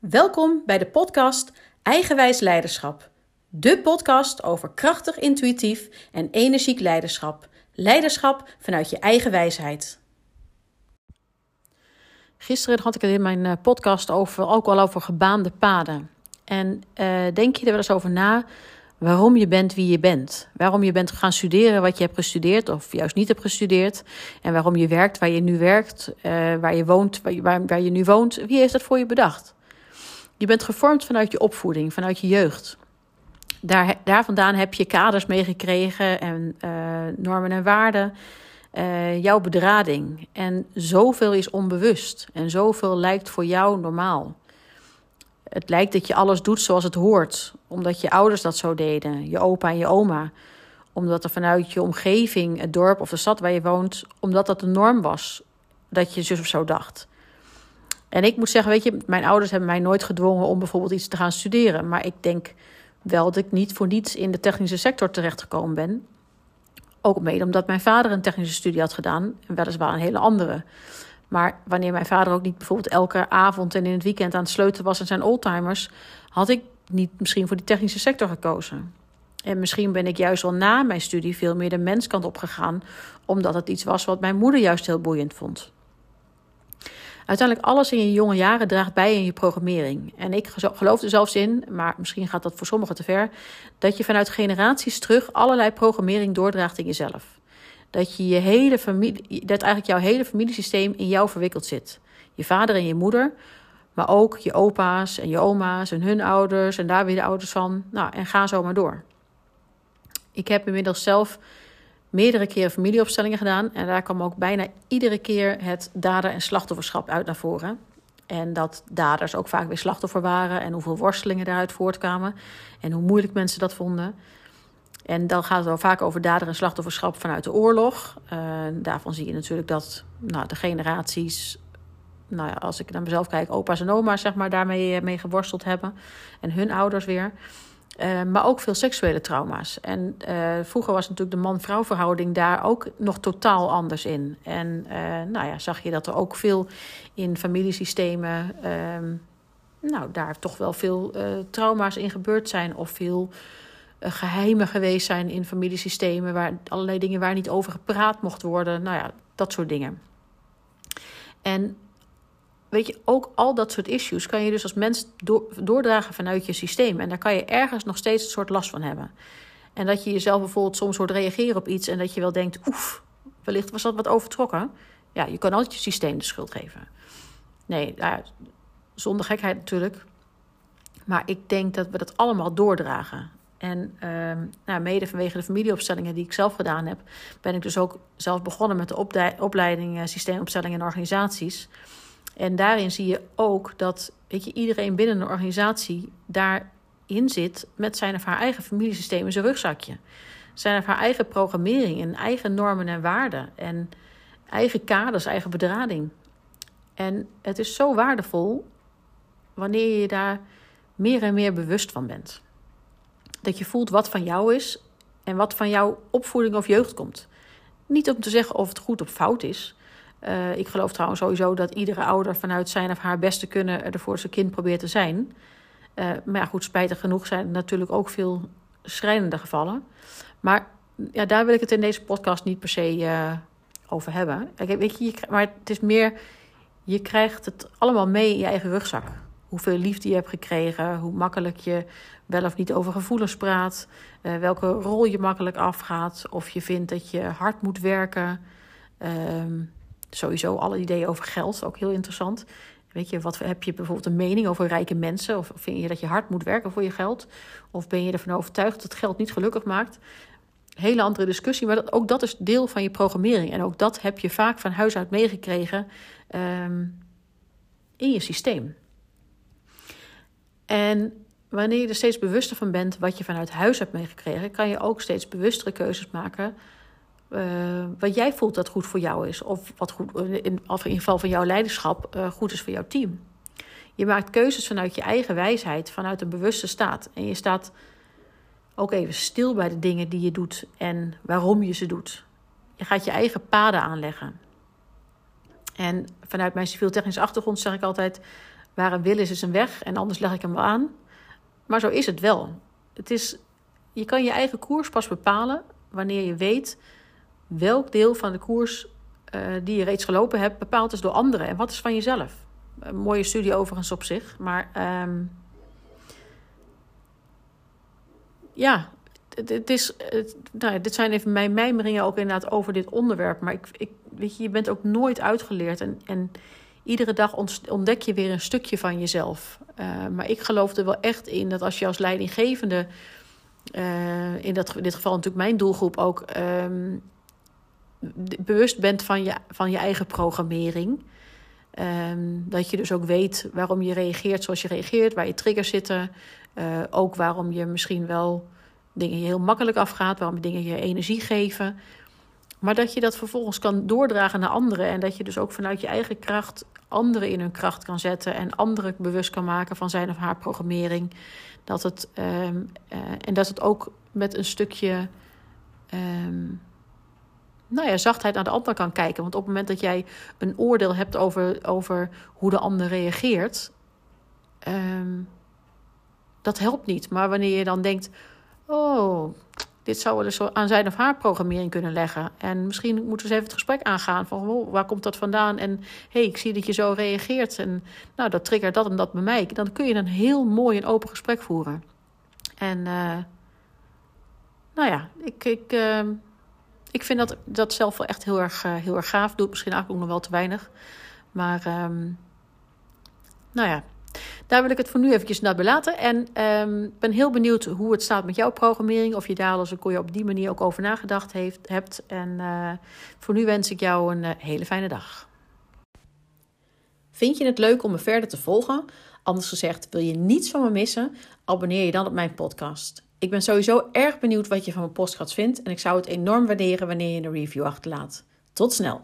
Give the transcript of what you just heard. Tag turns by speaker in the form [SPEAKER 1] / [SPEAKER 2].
[SPEAKER 1] Welkom bij de podcast Eigenwijs Leiderschap. De podcast over krachtig, intuïtief en energiek leiderschap. Leiderschap vanuit je eigen wijsheid. Gisteren had ik het in mijn eh, podcast over, ook al over gebaande paden. En uh, denk je er wel eens over na waarom je bent wie je bent? Waarom je bent gaan studeren wat je hebt gestudeerd of juist niet hebt gestudeerd? En waarom je werkt waar je nu werkt, uh, waar je woont, waar, waar je nu woont? Wie heeft dat voor je bedacht? Je bent gevormd vanuit je opvoeding, vanuit je jeugd. Daar, vandaan heb je kaders meegekregen en uh, normen en waarden. Uh, jouw bedrading. En zoveel is onbewust. En zoveel lijkt voor jou normaal. Het lijkt dat je alles doet zoals het hoort, omdat je ouders dat zo deden, je opa en je oma. Omdat er vanuit je omgeving, het dorp of de stad waar je woont, omdat dat de norm was dat je zus of zo dacht. En ik moet zeggen, weet je, mijn ouders hebben mij nooit gedwongen om bijvoorbeeld iets te gaan studeren. Maar ik denk wel dat ik niet voor niets in de technische sector terechtgekomen ben. Ook mede omdat mijn vader een technische studie had gedaan, en weliswaar een hele andere. Maar wanneer mijn vader ook niet bijvoorbeeld elke avond en in het weekend aan het sleutelen was aan zijn oldtimers, had ik niet misschien voor die technische sector gekozen. En misschien ben ik juist al na mijn studie veel meer de menskant opgegaan, omdat het iets was wat mijn moeder juist heel boeiend vond. Uiteindelijk alles in je jonge jaren draagt bij in je programmering. En ik geloof er zelfs in, maar misschien gaat dat voor sommigen te ver, dat je vanuit generaties terug allerlei programmering doordraagt in jezelf. Dat je je hele familie, dat eigenlijk jouw hele familiesysteem in jou verwikkeld zit. Je vader en je moeder, maar ook je opa's en je oma's en hun ouders en daar weer de ouders van. Nou, en ga zo maar door. Ik heb inmiddels zelf meerdere keren familieopstellingen gedaan. En daar kwam ook bijna iedere keer het dader- en slachtofferschap uit naar voren. En dat daders ook vaak weer slachtoffer waren. En hoeveel worstelingen daaruit voortkwamen. En hoe moeilijk mensen dat vonden. En dan gaat het wel vaak over dader- en slachtofferschap vanuit de oorlog. Daarvan zie je natuurlijk dat nou, de generaties. Nou ja, als ik naar mezelf kijk, opa's en oma's zeg maar, daarmee mee geworsteld hebben. En hun ouders weer. Uh, maar ook veel seksuele trauma's. En uh, vroeger was natuurlijk de man-vrouw verhouding daar ook nog totaal anders in. En uh, nou ja, zag je dat er ook veel in familiesystemen, nou daar toch wel veel trauma's in gebeurd zijn. Of veel geheimen geweest zijn in familiesystemen. Waar allerlei dingen waar niet over gepraat mocht worden. Nou ja, dat soort dingen. En weet je, ook al dat soort issues kan je dus als mens doordragen vanuit je systeem. En daar kan je ergens nog steeds een soort last van hebben. En dat je jezelf bijvoorbeeld soms hoort reageren op iets en dat je wel denkt, oef, wellicht was dat wat overtrokken. Ja, je kan altijd je systeem de schuld geven. Nee, zonder gekheid natuurlijk. Maar ik denk dat we dat allemaal doordragen. En uh, nou, mede vanwege de familieopstellingen die ik zelf gedaan heb, ben ik dus ook zelf begonnen met de opleiding systeemopstellingen en organisaties. En daarin zie je ook dat weet je, iedereen binnen een organisatie daarin zit met zijn of haar eigen familiesysteem in zijn rugzakje. Zijn of haar eigen programmering en eigen normen en waarden. En eigen kaders, eigen bedrading. En het is zo waardevol wanneer je daar meer en meer bewust van bent. Dat je voelt wat van jou is en wat van jouw opvoeding of jeugd komt. Niet om te zeggen of het goed of fout is, uh, ik geloof trouwens sowieso dat iedere ouder vanuit zijn of haar beste kunnen er voor zijn kind probeert te zijn. Uh, maar ja, goed, spijtig genoeg zijn er natuurlijk ook veel schrijnende gevallen. Maar ja, daar wil ik het in deze podcast niet per se uh, over hebben. Weet je, je, maar het is meer, je krijgt het allemaal mee in je eigen rugzak. Hoeveel liefde je hebt gekregen, hoe makkelijk je wel of niet over gevoelens praat, welke rol je makkelijk afgaat, of je vindt dat je hard moet werken. Ehm, Sowieso alle ideeën over geld, ook heel interessant. Weet je, wat heb je bijvoorbeeld een mening over rijke mensen? Of vind je dat je hard moet werken voor je geld? Of ben je ervan overtuigd dat geld niet gelukkig maakt? Hele andere discussie, maar dat, ook dat is deel van je programmering. En ook dat heb je vaak van huis uit meegekregen um, in je systeem. En wanneer je er steeds bewuster van bent wat je vanuit huis hebt meegekregen, kan je ook steeds bewustere keuzes maken uh, wat jij voelt dat goed voor jou is. Of wat goed, in, in ieder geval van jouw leiderschap, uh, goed is voor jouw team. Je maakt keuzes vanuit je eigen wijsheid, vanuit een bewuste staat. En je staat ook even stil bij de dingen die je doet en waarom je ze doet. Je gaat je eigen paden aanleggen. En vanuit mijn civiel-technische achtergrond zeg ik altijd: waar een wil is, is een weg en anders leg ik hem wel aan. Maar zo is het wel. Het is, je kan je eigen koers pas bepalen wanneer je weet welk deel van de koers uh, die je reeds gelopen hebt bepaald is door anderen en wat is van jezelf. Een mooie studie overigens op zich, maar um, ja, het, is, het, nou, dit zijn even mijn mijmeringen ook inderdaad over dit onderwerp, maar ik, ik, weet je, je bent ook nooit uitgeleerd en, en iedere dag ontdek je weer een stukje van jezelf. Uh, maar ik geloof er wel echt in dat als je als leidinggevende, uh, in, dat, dit geval natuurlijk mijn doelgroep ook, um, bewust bent van je, van je eigen programmering. Um, dat je dus ook weet waarom je reageert zoals je reageert, waar je triggers zitten. Uh, ook waarom je misschien wel dingen je heel makkelijk afgaat, waarom dingen je energie geven. Maar dat je dat vervolgens kan doordragen naar anderen. En dat je dus ook vanuit je eigen kracht anderen in hun kracht kan zetten. En anderen bewust kan maken van zijn of haar programmering. Dat het, um, uh, en dat het ook met een stukje um, nou ja, zachtheid naar de ander kan kijken. Want op het moment dat jij een oordeel hebt over, over hoe de ander reageert. Um, dat helpt niet. Maar wanneer je dan denkt: Oh, dit zou wel eens aan zijn of haar programmering kunnen leggen. En misschien moeten we eens even het gesprek aangaan van oh, waar komt dat vandaan? En hey, ik zie dat je zo reageert. En nou, dat triggert dat en dat bij mij. Dan kun je een heel mooi en open gesprek voeren. En uh, nou ja, ik, ik, uh, ik vind dat, dat zelf wel echt heel erg, uh, heel erg gaaf. Doe misschien eigenlijk ook nog wel te weinig. Maar um, nou ja, daar wil ik het voor nu eventjes naar belaten. En ik um, ben heel benieuwd hoe het staat met jouw programmering. Of je daar als een op die manier ook over nagedacht heeft, hebt. En uh, voor nu wens ik jou een uh, hele fijne dag. Vind je het leuk om me verder te volgen? Anders gezegd, wil je niets van me missen? Abonneer je dan op mijn podcast. Ik ben sowieso erg benieuwd wat je van mijn podcast vindt. En ik zou het enorm waarderen wanneer je een review achterlaat. Tot snel!